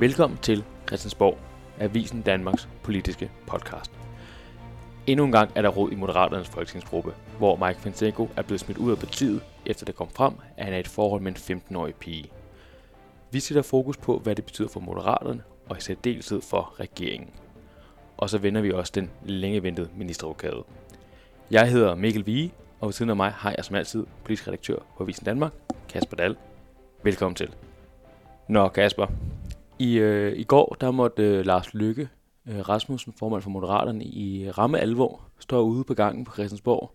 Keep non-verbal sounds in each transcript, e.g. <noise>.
Velkommen til Christiansborg, Avisen Danmarks politiske podcast. Endnu en gang er der råd i Moderaternes folketingsgruppe, hvor Mike Fonseca er blevet smidt ud af partiet, efter det kom frem, at han er i et forhold med en 15-årig pige. Vi sætter fokus på, hvad det betyder for Moderaterne, og i særdeleshed for regeringen. Og så vender vi også den længe ventede ministerrokade. Jeg hedder Mikkel Vige, og ved siden af mig har jeg som altid politisk redaktør på Avisen Danmark, Kasper Dahl. Velkommen til. Nå Kasper, i, øh, i går der måtte øh, Lars Lykke øh, Rasmussen, formand for Moderaterne, i ramme alvor står ude på gangen på Christiansborg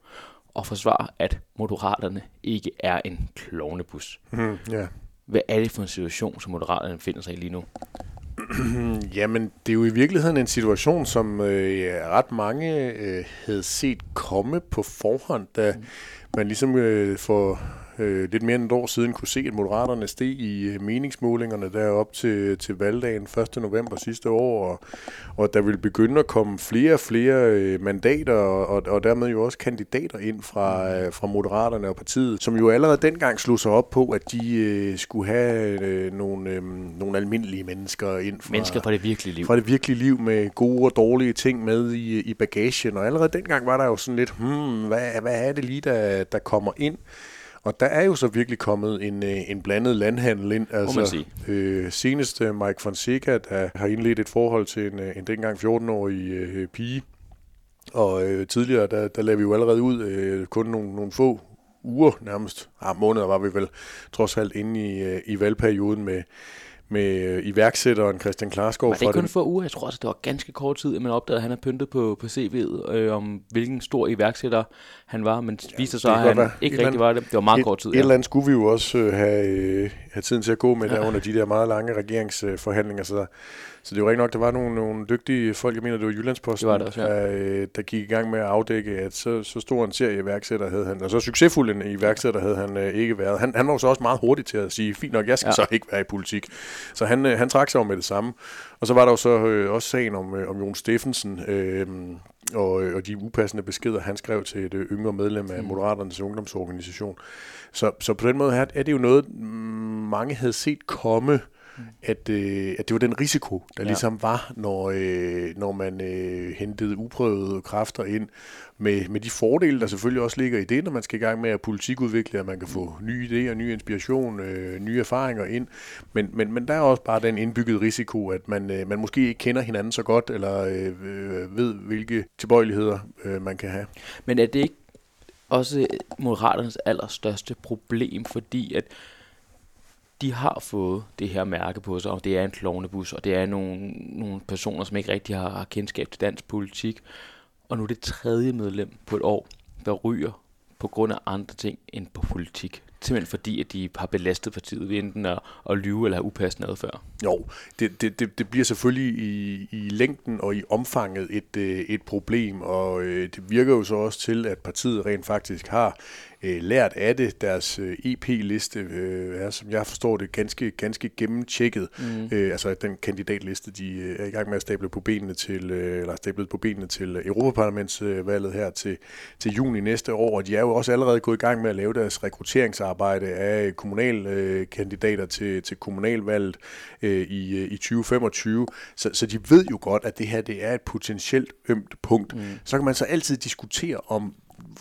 og forsvare, at Moderaterne ikke er en klovnebus. Mm, ja. Hvad er det for en situation, som Moderaterne finder sig i lige nu? <clears throat> Jamen, det er jo i virkeligheden en situation, som øh, ret mange øh, havde set komme på forhånd, da mm. man ligesom øh, for øh, lidt mere end et år siden kunne se, at Moderaterne steg i øh, meningsmålingerne derop til, til valgdagen 1. november sidste år, og, og der ville begynde at komme flere og flere øh, mandater, og, og dermed jo også kandidater ind fra, øh, fra Moderaterne og partiet, som jo allerede dengang slog sig op på, at de øh, skulle have øh, nogle, øh, nogle almindelige mennesker ind fra, mennesker fra det virkelige liv. Fra det virkelige liv med gode og dårlige ting med i, i bagagen, og allerede dengang var der jo sådan lidt, hmm, hvad, hvad er det lige, der, der kommer ind? Og der er jo så virkelig kommet en, øh, en blandet landhandel ind. Altså, øh, senest Mike Fonseca, der har indledt et forhold til en, øh, en dengang 14-årig øh, pige. Og øh, tidligere, der, der lavede vi jo allerede ud øh, kun nogle, nogle få uger nærmest. Ah, måneder var vi vel trods alt inde i, øh, i valgperioden med med øh, iværksætteren Christian Klarskov. Var det ikke kun for uger? Jeg tror også, det var ganske kort tid, at man opdagede, at han har pyntet på, på CV'et, øh, om hvilken stor iværksætter han var, men ja, viste sig, at han være. ikke rigtig var det. Det var meget et, kort tid. Et ja. eller andet skulle vi jo også øh, have, øh, have tiden til at gå med der <laughs> under de der meget lange regeringsforhandlinger, så så det jo rigtig nok, der var nogle, nogle dygtige folk, jeg mener, det var Jyllandsposten, det var det også, ja. der, øh, der gik i gang med at afdække, at så, så stor en serie iværksætter havde han, og så succesfuld en iværksætter havde han øh, ikke været. Han, han var jo så også meget hurtig til at sige, fint nok, jeg skal ja. så ikke være i politik. Så han, øh, han trak sig jo med det samme. Og så var der jo så øh, også sagen om, øh, om Jon Steffensen, øh, og, og de upassende beskeder, han skrev til et yngre medlem af mm. Moderaternes ungdomsorganisation. Så, så på den måde her er det jo noget, mange havde set komme, at, øh, at det var den risiko, der ja. ligesom var, når, øh, når man øh, hentede uprøvede kræfter ind, med, med de fordele, der selvfølgelig også ligger i det, når man skal i gang med at politikudvikle, at man kan få nye idéer, ny inspiration, øh, nye erfaringer ind. Men, men, men der er også bare den indbyggede risiko, at man, øh, man måske ikke kender hinanden så godt, eller øh, ved, hvilke tilbøjeligheder øh, man kan have. Men er det ikke også Moderaternes allerstørste problem, fordi at de har fået det her mærke på sig, og det er en klovnebus, og det er nogle, nogle personer, som ikke rigtig har, har kendskab til dansk politik. Og nu er det tredje medlem på et år, der ryger på grund af andre ting end på politik. Simpelthen fordi, at de har belastet partiet ved enten at, at lyve eller have upassende adfærd. Jo, det, det, det, det bliver selvfølgelig i, i længden og i omfanget et, øh, et problem, og øh, det virker jo så også til, at partiet rent faktisk har øh, lært af det. Deres øh, EP-liste øh, er, som jeg forstår det, ganske, ganske gennemtjekket. Mm. Øh, altså den kandidatliste, de øh, er i gang med at stable på benene til, øh, eller stablet på benene til Europaparlamentsvalget her til, til juni næste år. Og de er jo også allerede gået i gang med at lave deres rekrutteringsarbejde af kommunalkandidater øh, til, til kommunalvalget øh, i, i 2025. Så, så de ved jo godt, at det her det er et potentielt ømt punkt. Mm. Så kan man så altid diskutere om,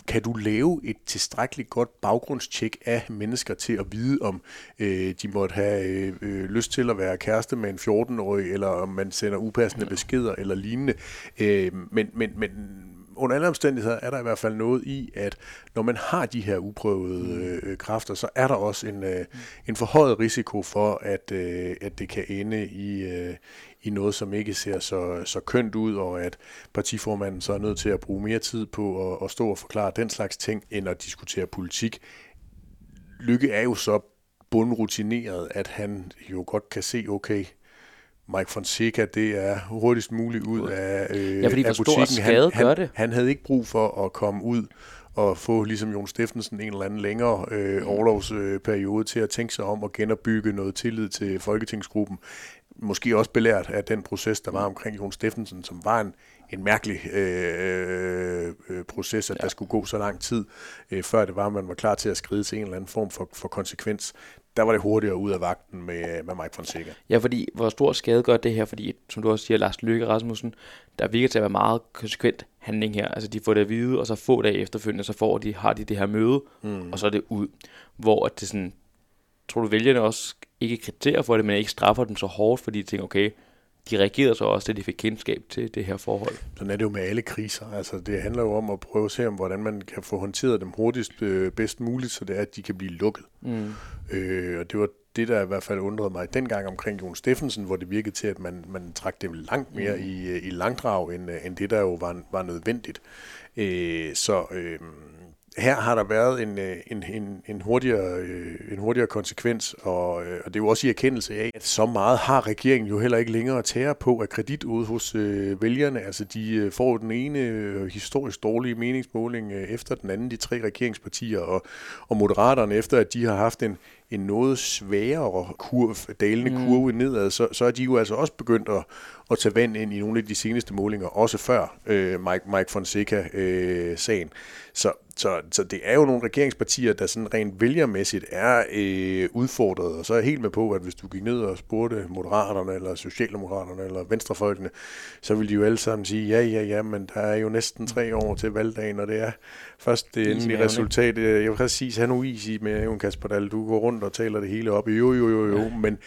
kan du lave et tilstrækkeligt godt baggrundstjek af mennesker til at vide, om øh, de måtte have øh, øh lyst til at være kæreste med en 14-årig, eller om man sender upassende beskeder eller lignende. Øh, men, men, men under alle omstændigheder er der i hvert fald noget i, at når man har de her uprøvede mm. øh, kræfter, så er der også en, øh, en forhøjet risiko for, at, øh, at det kan ende i, øh, i noget, som ikke ser så, så kønt ud, og at partiformanden så er nødt til at bruge mere tid på at, at stå og forklare den slags ting, end at diskutere politik. Lykke er jo så bundrutineret, at han jo godt kan se, okay, Mike Fonseca, det er hurtigst muligt ud af, øh, ja, fordi af butikken. Skade han, gør det. han havde ikke brug for at komme ud og få ligesom Jon Steffensen en eller anden længere øh, overlovsperiode til at tænke sig om at genopbygge noget tillid til Folketingsgruppen måske også belært af den proces, der var omkring Jon Steffensen, som var en, en mærkelig øh, øh, proces, at ja. der skulle gå så lang tid, øh, før det var, at man var klar til at skride til en eller anden form for, for konsekvens. Der var det hurtigere ud af vagten med, med Mike Fonseca. Ja, fordi hvor stor skade gør det her, fordi som du også siger, Lars Løkke Rasmussen, der virker til at være meget konsekvent handling her. Altså de får det at vide, og så få dage efterfølgende, så får de, har de det her møde, mm. og så er det ud. Hvor det sådan, tror du vælgerne også ikke kriterer for det, men ikke straffer dem så hårdt, fordi de tænker, okay, de reagerede så også, da de fik kendskab til det her forhold. Sådan er det jo med alle kriser. Altså, det handler jo om at prøve at se, om, hvordan man kan få håndteret dem hurtigst øh, bedst muligt, så det er, at de kan blive lukket. Mm. Øh, og det var det, der i hvert fald undrede mig dengang omkring Jon Steffensen, hvor det virkede til, at man, man trak dem langt mere mm. i, i langdrag, end, end det, der jo var, var nødvendigt. Øh, så... Øh, her har der været en, øh, en, en, en, hurtigere, øh, en hurtigere konsekvens, og, øh, og det er jo også i erkendelse af, at så meget har regeringen jo heller ikke længere at tære på af kredit ude hos øh, vælgerne. Altså de får den ene historisk dårlige meningsmåling øh, efter den anden, de tre regeringspartier, og, og moderaterne efter, at de har haft en, en noget sværere kurve, dalende mm. kurve nedad, så, så er de jo altså også begyndt at, at tage vand ind i nogle af de seneste målinger, også før øh, Mike, Mike Fonseca-sagen. Øh, så, så, så det er jo nogle regeringspartier, der sådan rent vælgermæssigt er øh, udfordret, og så er jeg helt med på, at hvis du gik ned og spurgte Moderaterne, eller Socialdemokraterne, eller Venstrefolkene, så ville de jo alle sammen sige, ja, ja, ja, men der er jo næsten tre år til valgdagen, og det er først det endelige resultat. Øh, jeg vil præcis have nu is i med, Jon Kasper Dahl, du går rundt og taler det hele op, jo, jo, jo, jo, men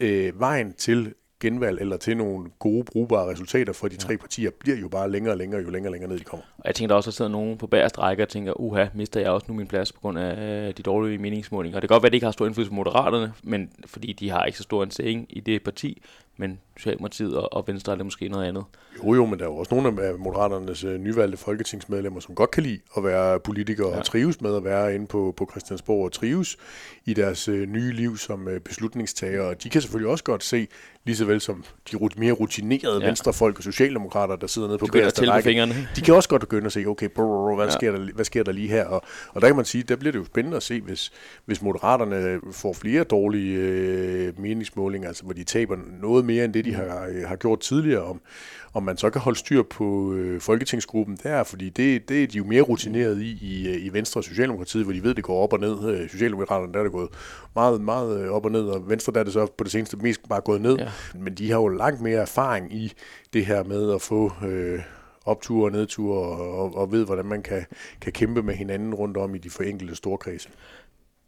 øh, vejen til genvalg eller til nogle gode, brugbare resultater for de ja. tre partier, bliver jo bare længere og længere, jo længere og længere ned de kommer. Og jeg tænker også, at der sidder nogen på bagerste række og tænker, uha, mister jeg også nu min plads på grund af de dårlige meningsmålinger. Det kan godt være, at det ikke har stor indflydelse på moderaterne, men fordi de har ikke så stor en sæng i det parti, men Socialdemokratiet og, og Venstre er det måske noget andet. Jo jo, men der er jo også nogle af Moderaternes øh, nyvalgte folketingsmedlemmer, som godt kan lide at være politikere ja. og trives med at være inde på, på Christiansborg og trives i deres øh, nye liv som øh, beslutningstagere. Og de kan selvfølgelig også godt se, lige så vel som de mere rutinerede ja. venstrefolk og socialdemokrater, der sidder nede på bagerste række, de kan også godt begynde at se, okay, brrr, hvad, ja. sker der, hvad sker der lige her? Og, og der kan man sige, der bliver det jo spændende at se, hvis, hvis Moderaterne får flere dårlige øh, meningsmålinger, altså hvor de taber noget mere end det, de har, øh, har gjort tidligere, om, om man så kan holde styr på øh, folketingsgruppen der, fordi det, det er de jo mere rutineret i, i, øh, i Venstre og Socialdemokratiet, hvor de ved, det går op og ned. Øh, Socialdemokraterne der er det gået meget, meget op og ned, og Venstre der er det så på det seneste mest bare gået ned. Ja. Men de har jo langt mere erfaring i det her med at få... Øh, opture og nedture, og, og, og ved, hvordan man kan, kan kæmpe med hinanden rundt om i de forenkelte storkredse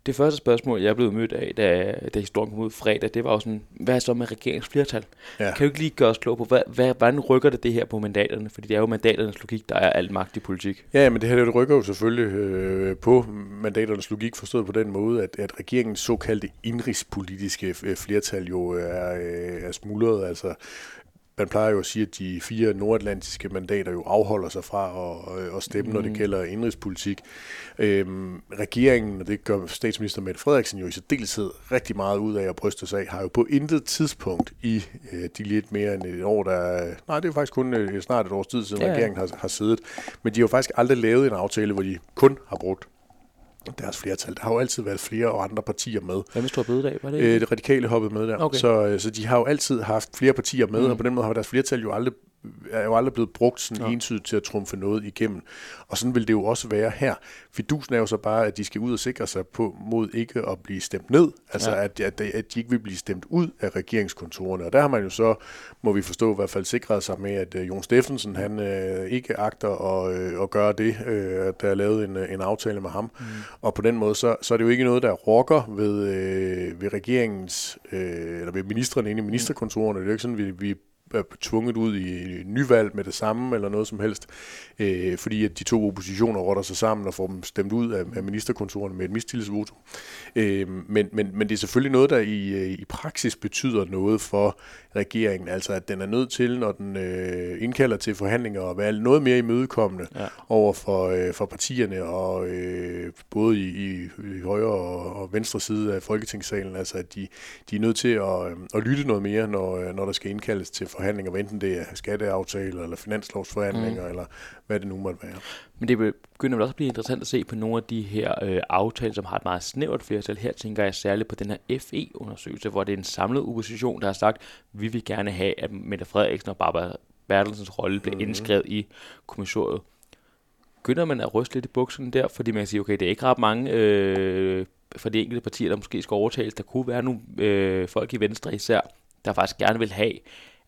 det første spørgsmål, jeg blev mødt af, da, da historien kom ud fredag, det var jo sådan, hvad er så med regeringsflertal? Ja. Kan du ikke lige gøre os klog på, hvad, hvad, hvordan rykker det det her på mandaterne? Fordi det er jo mandaternes logik, der er al magt i politik. Ja, men det her det rykker jo selvfølgelig øh, på mandaternes logik, forstået på den måde, at, at regeringens såkaldte indrigspolitiske øh, flertal jo er, øh, er smuldret. Altså, man plejer jo at sige, at de fire nordatlantiske mandater jo afholder sig fra at, øh, at stemme, mm. når det mm. gælder indrigspolitik. Øhm, regeringen, og det gør statsminister Mette Frederiksen jo i særdeleshed rigtig meget ud af at bryste sig af, har jo på intet tidspunkt i øh, de lidt mere end et år, der... Nej, det er jo faktisk kun øh, snart et års tid siden, ja. regeringen har, har siddet. Men de har jo faktisk aldrig lavet en aftale, hvor de kun har brugt deres flertal. Der har jo altid været flere og andre partier med. Hvad med Stor Bededag? Var det, øh, det radikale hoppede med der. Okay. Så, øh, så de har jo altid haft flere partier med, mm. og på den måde har deres flertal jo aldrig er jo aldrig blevet brugt sådan ja. entydigt til at trumfe noget igennem. Og sådan vil det jo også være her. Fidusen er jo så bare, at de skal ud og sikre sig på mod ikke at blive stemt ned. Altså ja. at, at, at de ikke vil blive stemt ud af regeringskontorerne. Og der har man jo så, må vi forstå i hvert fald, sikret sig med, at uh, Jon Steffensen, han uh, ikke agter at, uh, at gøre det, uh, der er lavet en, en aftale med ham. Mm. Og på den måde, så, så er det jo ikke noget, der rokker ved, uh, ved regeringens, uh, eller ved ministerne inde i ministerkontorerne. Det er jo ikke sådan, vi, vi tvunget ud i nyvalg med det samme, eller noget som helst, øh, fordi at de to oppositioner rotter sig sammen og får dem stemt ud af, af ministerkontorerne med et mistillidsvotum. Øh, men, men, men det er selvfølgelig noget, der i, øh, i praksis betyder noget for regeringen, altså at den er nødt til, når den øh, indkalder til forhandlinger, at være noget mere imødekommende ja. over for, øh, for partierne, og øh, både i, i, i højre og, og venstre side af Folketingssalen, altså at de, de er nødt til at, øh, at lytte noget mere, når, øh, når der skal indkaldes til forhandlinger, enten det er skatteaftaler, eller finanslovsforhandlinger, mm. eller hvad det nu måtte være. Men det begynder vel også at blive interessant at se på nogle af de her øh, aftaler, som har et meget snævert flertal. Her tænker jeg særligt på den her FE-undersøgelse, hvor det er en samlet opposition, der har sagt, vi vil gerne have, at Mette Frederiksen og Barbara Bertelsens rolle bliver mm-hmm. indskrevet i kommissoriet. Begynder man at ryste lidt i bukserne der, fordi man kan sige, okay, det er ikke ret mange øh, for de enkelte partier, der måske skal overtales. Der kunne være nogle øh, folk i Venstre især, der faktisk gerne vil have,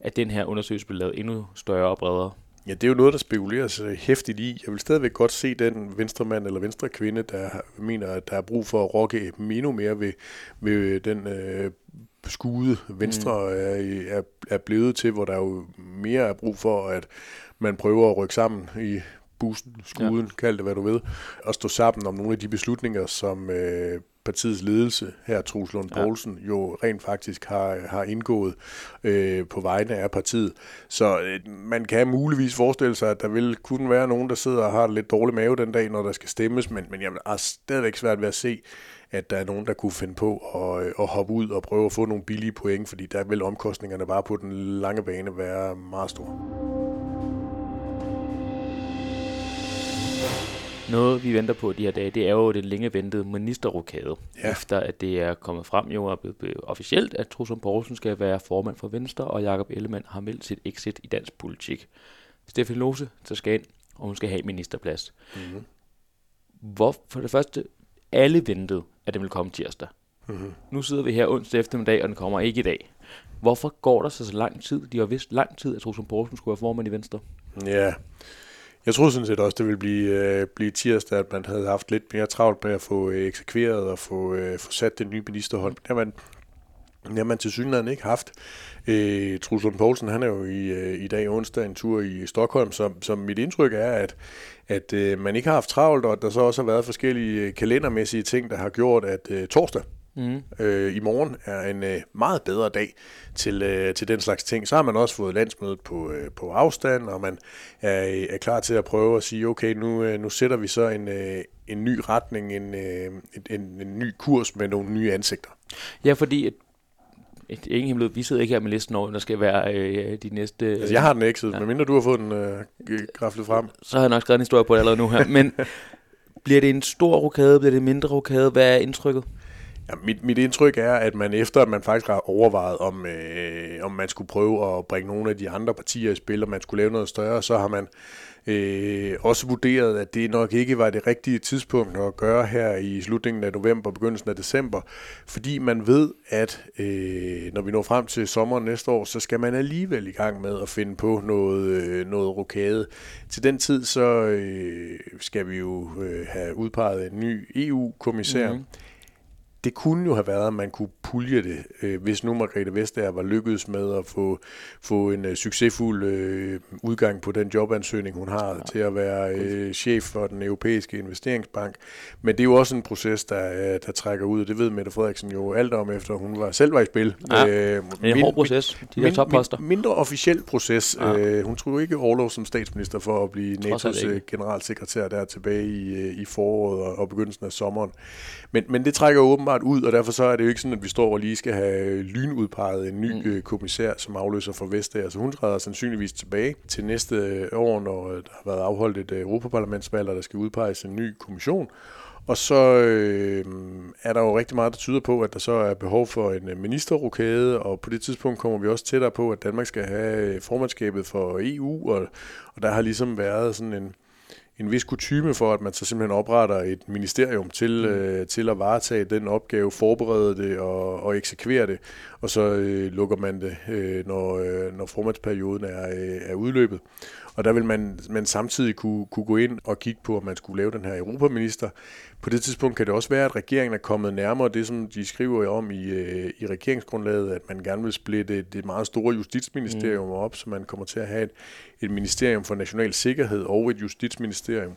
at den her undersøgelse bliver lavet endnu større og bredere. Ja, det er jo noget, der spekuleres hæftigt i. Jeg vil stadigvæk godt se den venstremand eller venstre kvinde, der mener, at der er brug for at rokke endnu mere ved, ved den øh, skude Venstre mm. er, er, er blevet til, hvor der jo mere er brug for, at man prøver at rykke sammen i bussen, skuden, ja. kald det hvad du ved, og stå sammen om nogle af de beslutninger, som øh, partiets ledelse, her Troels Lund Poulsen, ja. jo rent faktisk har, har indgået øh, på vegne af partiet. Så øh, man kan muligvis forestille sig, at der vil kunne være nogen, der sidder og har lidt dårlig mave den dag, når der skal stemmes, men, men jeg er stadigvæk svært ved at se, at der er nogen, der kunne finde på at, øh, at hoppe ud og prøve at få nogle billige point, fordi der vil omkostningerne bare på den lange bane være meget store. Noget, vi venter på de her dage, det er jo den længe ventede ministerrokade. Ja. Efter at det er kommet frem jo og blevet officielt, at Truslund Poulsen skal være formand for Venstre, og Jakob Ellemann har meldt sit exit i dansk politik. Stefan Lose så skal ind, og hun skal have ministerplads. Mm-hmm. Hvor, for det første, alle ventede, at den ville komme tirsdag. Mm-hmm. Nu sidder vi her onsdag eftermiddag, og den kommer ikke i dag. Hvorfor går der så så lang tid? De har vist lang tid, at Truslund Poulsen skulle være formand i Venstre. Ja, jeg troede sådan set også, det ville blive, øh, blive tirsdag, at man havde haft lidt mere travlt med at få øh, eksekveret og få, øh, få sat den nye ministerhold. Det har man, det har man til synligheden ikke haft. Øh, Truslund Poulsen, han er jo i, øh, i dag onsdag en tur i Stockholm, så, som mit indtryk er, at, at øh, man ikke har haft travlt, og at der så også har været forskellige øh, kalendermæssige ting, der har gjort, at øh, torsdag, Mm. Øh, I morgen er en øh, meget bedre dag til, øh, til den slags ting. Så har man også fået landsmødet på, øh, på afstand, og man er, er klar til at prøve at sige, okay, nu, øh, nu sætter vi så en, øh, en ny retning, en, øh, en, en ny kurs med nogle nye ansigter. Ja, fordi et, et, ingen hemmelighed, vi sidder ikke her med listen over, der skal være øh, de næste... Øh, altså, jeg har den ikke, ja. medmindre du har fået den øh, graflet frem. Så har jeg nok skrevet en historie på det allerede nu her. Men <laughs> bliver det en stor rokade, bliver det en mindre rokade? Hvad er indtrykket? Ja, mit, mit indtryk er, at man efter, at man faktisk har overvejet, om, øh, om man skulle prøve at bringe nogle af de andre partier i spil, og man skulle lave noget større, så har man øh, også vurderet, at det nok ikke var det rigtige tidspunkt at gøre her i slutningen af november begyndelsen af december, fordi man ved, at øh, når vi når frem til sommeren næste år, så skal man alligevel i gang med at finde på noget, øh, noget rokade. Til den tid så øh, skal vi jo øh, have udpeget en ny EU-kommissær. Mm-hmm det kunne jo have været, at man kunne pulje det, øh, hvis nu Margrethe Vestager var lykkedes med at få, få en uh, succesfuld øh, udgang på den jobansøgning, hun har ja. til at være øh, chef for den europæiske investeringsbank. Men det er jo også en proces, der, der trækker ud, og det ved Mette Frederiksen jo alt om, efter hun var, selv var i spil. Ja, øh, det er en hård proces, de der topposter. Min, mindre officiel proces. Ja. Øh, hun tror ikke overlov som statsminister for at blive NATO's øh, generalsekretær der tilbage i, i foråret og, og begyndelsen af sommeren. Men, men det trækker åbenbart åbenbart ud, og derfor så er det jo ikke sådan, at vi står og lige skal have lynudpeget en ny mm. Øh, kommissær, som afløser for Vestager. Så hun træder sandsynligvis tilbage til næste øh, år, når der har været afholdt et øh, Europaparlamentsvalg, og der skal udpeges en ny kommission. Og så øh, er der jo rigtig meget, der tyder på, at der så er behov for en ministerrokade, og på det tidspunkt kommer vi også tættere på, at Danmark skal have formandskabet for EU, og, og der har ligesom været sådan en, en vis kutyme for, at man så simpelthen opretter et ministerium til, mm. øh, til at varetage den opgave, forberede det og, og eksekvere det, og så øh, lukker man det, øh, når, øh, når formandsperioden er, øh, er udløbet. Og der vil man, man samtidig kunne, kunne gå ind og kigge på, om man skulle lave den her europaminister. På det tidspunkt kan det også være, at regeringen er kommet nærmere det, som de skriver om i, øh, i regeringsgrundlaget, at man gerne vil splitte det meget store justitsministerium mm. op, så man kommer til at have et, et ministerium for national sikkerhed og et justitsministerium.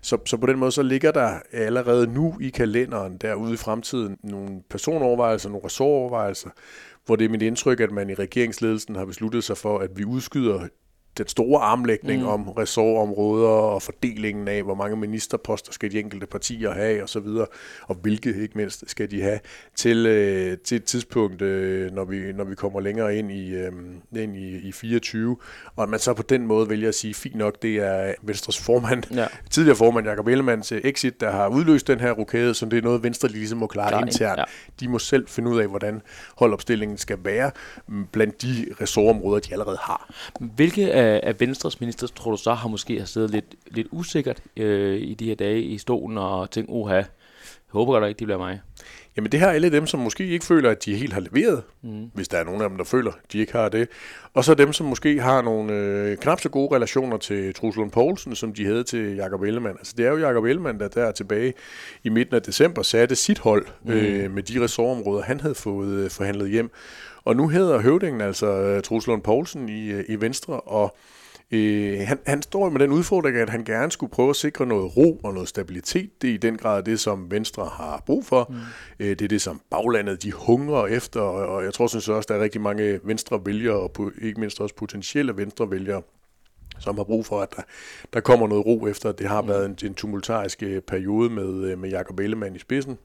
Så, så på den måde så ligger der allerede nu i kalenderen derude i fremtiden nogle personovervejelser, nogle ressortovervejelser, hvor det er mit indtryk, at man i regeringsledelsen har besluttet sig for, at vi udskyder den store armlægning mm. om ressortområder og fordelingen af, hvor mange ministerposter skal de enkelte partier have osv., og, og hvilke ikke mindst skal de have til, øh, til et tidspunkt, øh, når, vi, når vi kommer længere ind i, øh, ind i, i 24, og at man så på den måde vælger at sige, fint nok, det er Venstres formand, ja. <laughs> tidligere formand Jakob Ellemanns exit, der har udløst den her rokade, så det er noget, Venstre ligesom må klare Klar, internt. Ja. De må selv finde ud af, hvordan holdopstillingen skal være blandt de ressortområder, de allerede har. Hvilke af, af Venstres minister, tror du så, har måske har siddet lidt, lidt usikkert øh, i de her dage i stolen og tænkt, oha, jeg håber godt ikke, det bliver mig. Jamen det har alle dem, som måske ikke føler, at de helt har leveret, mm. hvis der er nogen af dem, der føler, at de ikke har det. Og så dem, som måske har nogle øh, knap så gode relationer til Truslund Poulsen, som de havde til Jakob Ellemann. Altså det er jo Jakob Ellemann, der der tilbage i midten af december satte sit hold mm. øh, med de ressortområder, han havde fået øh, forhandlet hjem. Og nu hedder høvdingen altså øh, Truslund Poulsen i, øh, i Venstre, og Øh, han, han står med den udfordring, at han gerne skulle prøve at sikre noget ro og noget stabilitet. Det er i den grad det, som Venstre har brug for. Mm. Øh, det er det, som baglandet de hungrer efter, og, og jeg tror synes også, der er rigtig mange venstre vælgere, og ikke mindst også potentielle venstre vælgere, som har brug for, at der, der kommer noget ro efter, det har mm. været en, en tumultarisk øh, periode med, øh, med Jakob Ellemann i spidsen.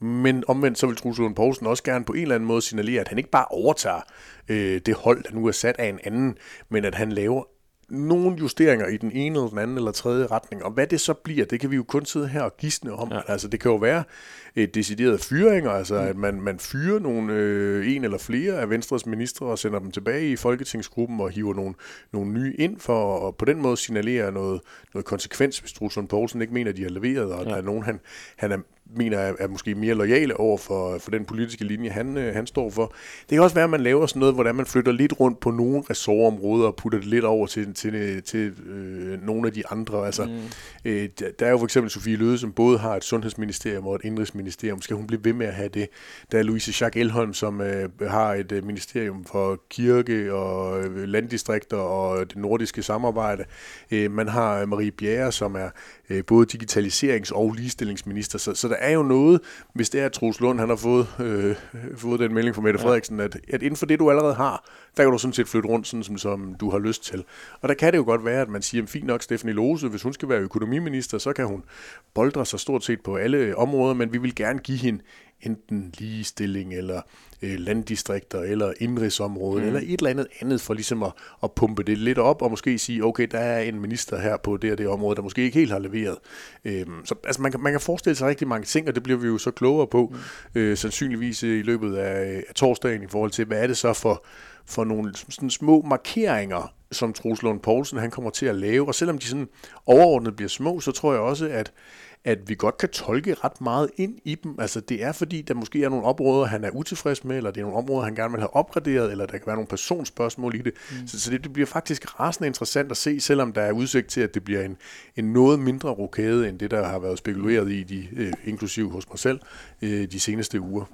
Men omvendt så vil Truls Lund Poulsen også gerne på en eller anden måde signalere, at han ikke bare overtager øh, det hold, der nu er sat af en anden, men at han laver nogle justeringer i den ene eller den anden eller tredje retning. Og hvad det så bliver, det kan vi jo kun sidde her og gisne om. Ja. Altså, det kan jo være et decideret fyringer, altså mm. at man, man fyrer nogle, øh, en eller flere af Venstres ministre og sender dem tilbage i Folketingsgruppen og hiver nogle, nogle nye ind for at på den måde signalere noget, noget konsekvens, hvis Truslund Poulsen ikke mener, at de har leveret, og ja. der er nogen, han, han er mener er, er måske mere lojale over for, for den politiske linje, han, øh, han står for. Det kan også være, at man laver sådan noget, hvordan man flytter lidt rundt på nogle ressortområder og putter det lidt over til, til, til øh, nogle af de andre. Altså, mm. øh, der er jo for eksempel Sofie Løde, som både har et sundhedsministerium og et indrigsministerium. Skal hun blive ved med at have det? Der er Louise Jacques Elholm, som øh, har et øh, ministerium for kirke og øh, landdistrikter og det nordiske samarbejde. Øh, man har Marie Bjerre, som er øh, både digitaliserings- og ligestillingsminister. Så, så der er jo noget, hvis det er, at Troels Lund han har fået, øh, fået den melding fra Mette Frederiksen, at, at inden for det, du allerede har, der kan du sådan set flytte rundt, sådan som, som du har lyst til. Og der kan det jo godt være, at man siger, fint nok Stephanie Lose, hvis hun skal være økonomiminister, så kan hun boldre sig stort set på alle områder, men vi vil gerne give hende enten ligestilling eller øh, landdistrikter eller indrigsområde mm. eller et eller andet andet for ligesom at, at pumpe det lidt op og måske sige, okay, der er en minister her på det og det område, der måske ikke helt har leveret. Øhm, så altså, man, kan, man kan forestille sig rigtig mange ting, og det bliver vi jo så klogere på, mm. øh, sandsynligvis i løbet af, af torsdagen i forhold til, hvad er det så for, for nogle sådan små markeringer, som Troels Lund Poulsen han kommer til at lave. Og selvom de sådan overordnet bliver små, så tror jeg også, at at vi godt kan tolke ret meget ind i dem. Altså det er fordi, der måske er nogle områder, han er utilfreds med, eller det er nogle områder, han gerne vil have opgraderet, eller der kan være nogle personspørgsmål i det. Mm. Så, så det, det bliver faktisk rasende interessant at se, selvom der er udsigt til, at det bliver en, en noget mindre rokade, end det, der har været spekuleret i, de, øh, inklusiv hos mig selv, øh, de seneste uger.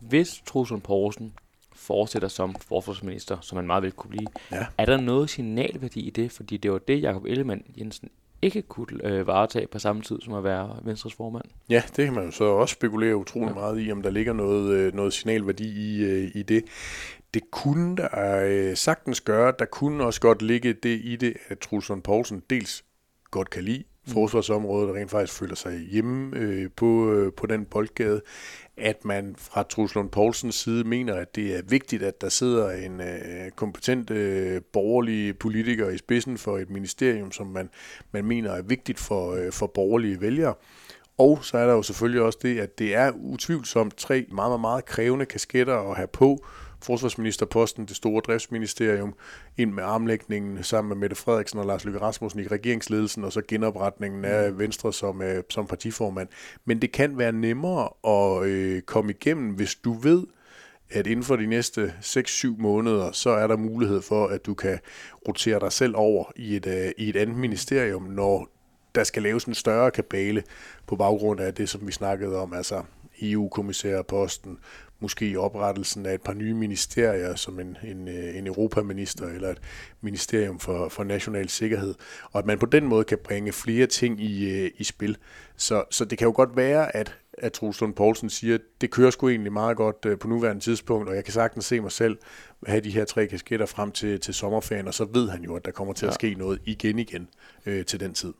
Hvis Truslund Poulsen fortsætter som forsvarsminister, som han meget vel kunne blive, ja. er der noget signalværdi i det? Fordi det var det, Jacob Ellemann Jensen ikke kunne øh, varetage på samme tid som at være Venstres formand. Ja, det kan man jo så også spekulere utrolig ja. meget i, om der ligger noget, øh, noget signalværdi i, øh, i det. Det kunne der øh, sagtens gøre. Der kunne også godt ligge det i det, at Trulsund Poulsen dels godt kan lide. Mm. forsvarsområdet, rent faktisk føler sig hjemme øh, på, øh, på den boldgade at man fra Truslund Poulsens side mener, at det er vigtigt, at der sidder en øh, kompetent øh, borgerlig politiker i spidsen for et ministerium, som man, man mener er vigtigt for, øh, for borgerlige vælgere. Og så er der jo selvfølgelig også det, at det er utvivlsomt tre meget, meget, meget krævende kasketter at have på, forsvarsministerposten, det store driftsministerium, ind med armlægningen sammen med Mette Frederiksen og Lars Løkke Rasmussen i regeringsledelsen, og så genopretningen af Venstre som, øh, som partiformand. Men det kan være nemmere at øh, komme igennem, hvis du ved, at inden for de næste 6-7 måneder, så er der mulighed for, at du kan rotere dig selv over i et, øh, i et andet ministerium, når der skal laves en større kabale på baggrund af det, som vi snakkede om, altså EU-kommissærposten, måske oprettelsen af et par nye ministerier, som en, en, øh, en europaminister eller et ministerium for, for national sikkerhed, og at man på den måde kan bringe flere ting i, øh, i spil. Så, så det kan jo godt være, at, at Truslund Poulsen siger, at det kører sgu egentlig meget godt øh, på nuværende tidspunkt, og jeg kan sagtens se mig selv have de her tre kasketter frem til, til sommerferien, og så ved han jo, at der kommer til at ske noget igen igen øh, til den tid.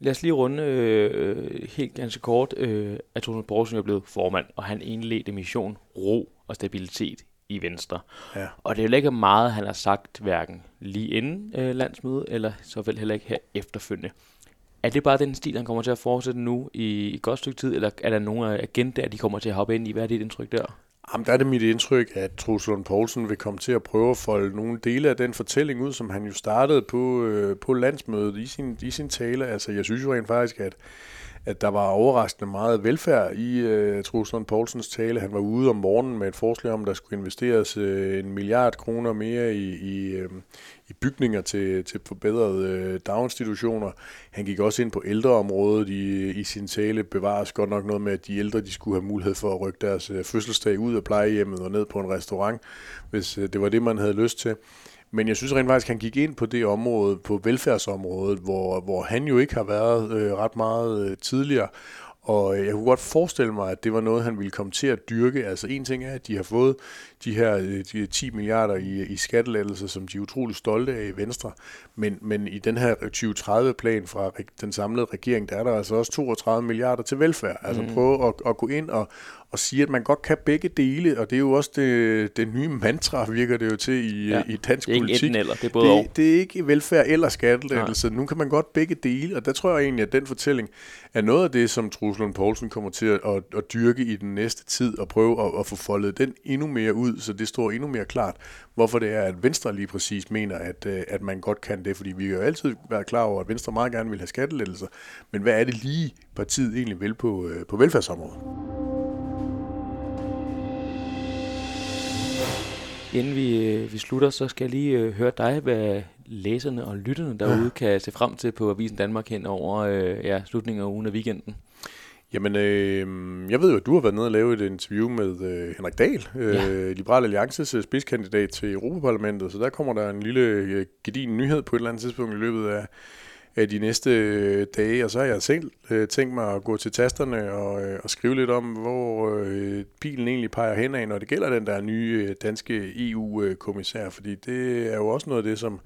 Lad os lige runde øh, helt ganske kort, øh, at Tone Poulsen er blevet formand, og han indledte mission ro og stabilitet i Venstre. Ja. Og det er jo ikke meget, han har sagt, hverken lige inden øh, landsmødet, eller så vel heller ikke her efterfølgende. Er det bare den stil, han kommer til at fortsætte nu i et godt stykke tid, eller er der nogle agendaer, de kommer til at hoppe ind i? Hvad er dit indtryk der? Jamen, der er det mit indtryk, at Troels Lund Poulsen vil komme til at prøve at folde nogle dele af den fortælling ud, som han jo startede på, øh, på landsmødet i sin, i sin tale. Altså, jeg synes jo rent faktisk, at, at der var overraskende meget velfærd i øh, Troels Lund Poulsens tale. Han var ude om morgenen med et forslag om, at der skulle investeres øh, en milliard kroner mere i, i, øh, i bygninger til, til forbedrede uh, daginstitutioner. Han gik også ind på ældreområdet i, i sin tale, bevares godt nok noget med, at de ældre de skulle have mulighed for at rykke deres øh, fødselsdag ud af plejehjemmet og ned på en restaurant, hvis øh, det var det, man havde lyst til. Men jeg synes rent faktisk, at han gik ind på det område, på velfærdsområdet, hvor, hvor han jo ikke har været øh, ret meget øh, tidligere. Og jeg kunne godt forestille mig, at det var noget, han ville komme til at dyrke. Altså en ting er, at de har fået de her øh, de 10 milliarder i, i skattelettelser, som de er utrolig stolte af i Venstre. Men, men i den her 2030-plan fra den samlede regering, der er der altså også 32 milliarder til velfærd. Altså mm. prøve at, at gå ind og, og sige, at man godt kan begge dele, og det er jo også det, det nye mantra, virker det jo til i, ja. i dansk det er politik. Ikke eller, det er både det, det er ikke velfærd eller skattelettelse. Nu kan man godt begge dele, og der tror jeg egentlig, at den fortælling er noget af det, som Truls Lund Poulsen kommer til at, at, at dyrke i den næste tid, og prøve at, at få foldet den endnu mere ud, så det står endnu mere klart, hvorfor det er, at Venstre lige præcis mener, at, øh, at man godt kan det, fordi vi har jo altid været klar over, at Venstre meget gerne vil have skattelettelser, men hvad er det lige, partiet egentlig vil på, øh, på velfærdsområdet? Inden vi, øh, vi slutter, så skal jeg lige øh, høre dig, hvad læserne og lytterne derude ja. kan se frem til på Avisen Danmark hen over øh, ja, slutningen af ugen og weekenden. Jamen, øh, jeg ved jo, at du har været nede og lavet et interview med øh, Henrik Dahl, øh, ja. Liberal Alliances øh, spidskandidat til Europaparlamentet, så der kommer der en lille øh, gedin nyhed på et eller andet tidspunkt i løbet af, øh, de næste øh, dage, og så har jeg selv øh, tænkt mig at gå til tasterne og, øh, og skrive lidt om, hvor øh, pilen egentlig peger henad, når det gælder den der nye øh, danske EU-kommissær, øh, fordi det er jo også noget af det, som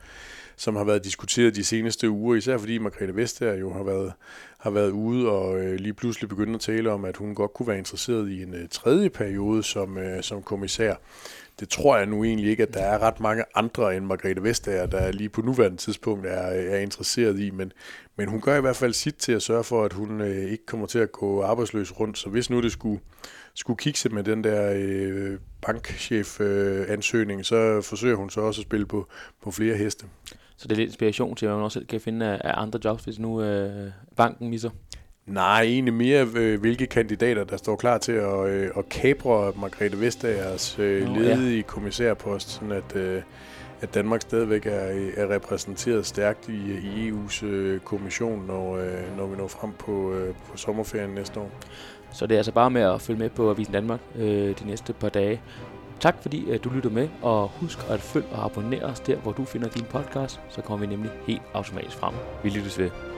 som har været diskuteret de seneste uger, især fordi Margrethe Vestager jo har været, har været ude og øh, lige pludselig begyndt at tale om, at hun godt kunne være interesseret i en øh, tredje periode som, øh, som kommissær. Det tror jeg nu egentlig ikke, at der er ret mange andre end Margrethe Vestager, der lige på nuværende tidspunkt er, er interesseret i, men, men hun gør i hvert fald sit til at sørge for, at hun øh, ikke kommer til at gå arbejdsløs rundt. Så hvis nu det skulle, skulle kikse med den der øh, bankchef-ansøgning, øh, så forsøger hun så også at spille på, på flere heste. Så det er lidt inspiration til, at man også selv kan finde af, af andre jobs, hvis nu øh, banken misser. Nej, egentlig mere, øh, hvilke kandidater, der står klar til at, øh, at kapre Margrethe Vestagers øh, Nå, ledige ja. kommissærpost, sådan at, øh, at Danmark stadigvæk er, er repræsenteret stærkt i, i EU's øh, kommission, når, øh, når vi når frem på, øh, på sommerferien næste år. Så det er altså bare med at følge med på Avisen Danmark øh, de næste par dage. Tak fordi du lytter med, og husk at følge og abonnere os der, hvor du finder din podcast, så kommer vi nemlig helt automatisk frem. Vi lyttes ved.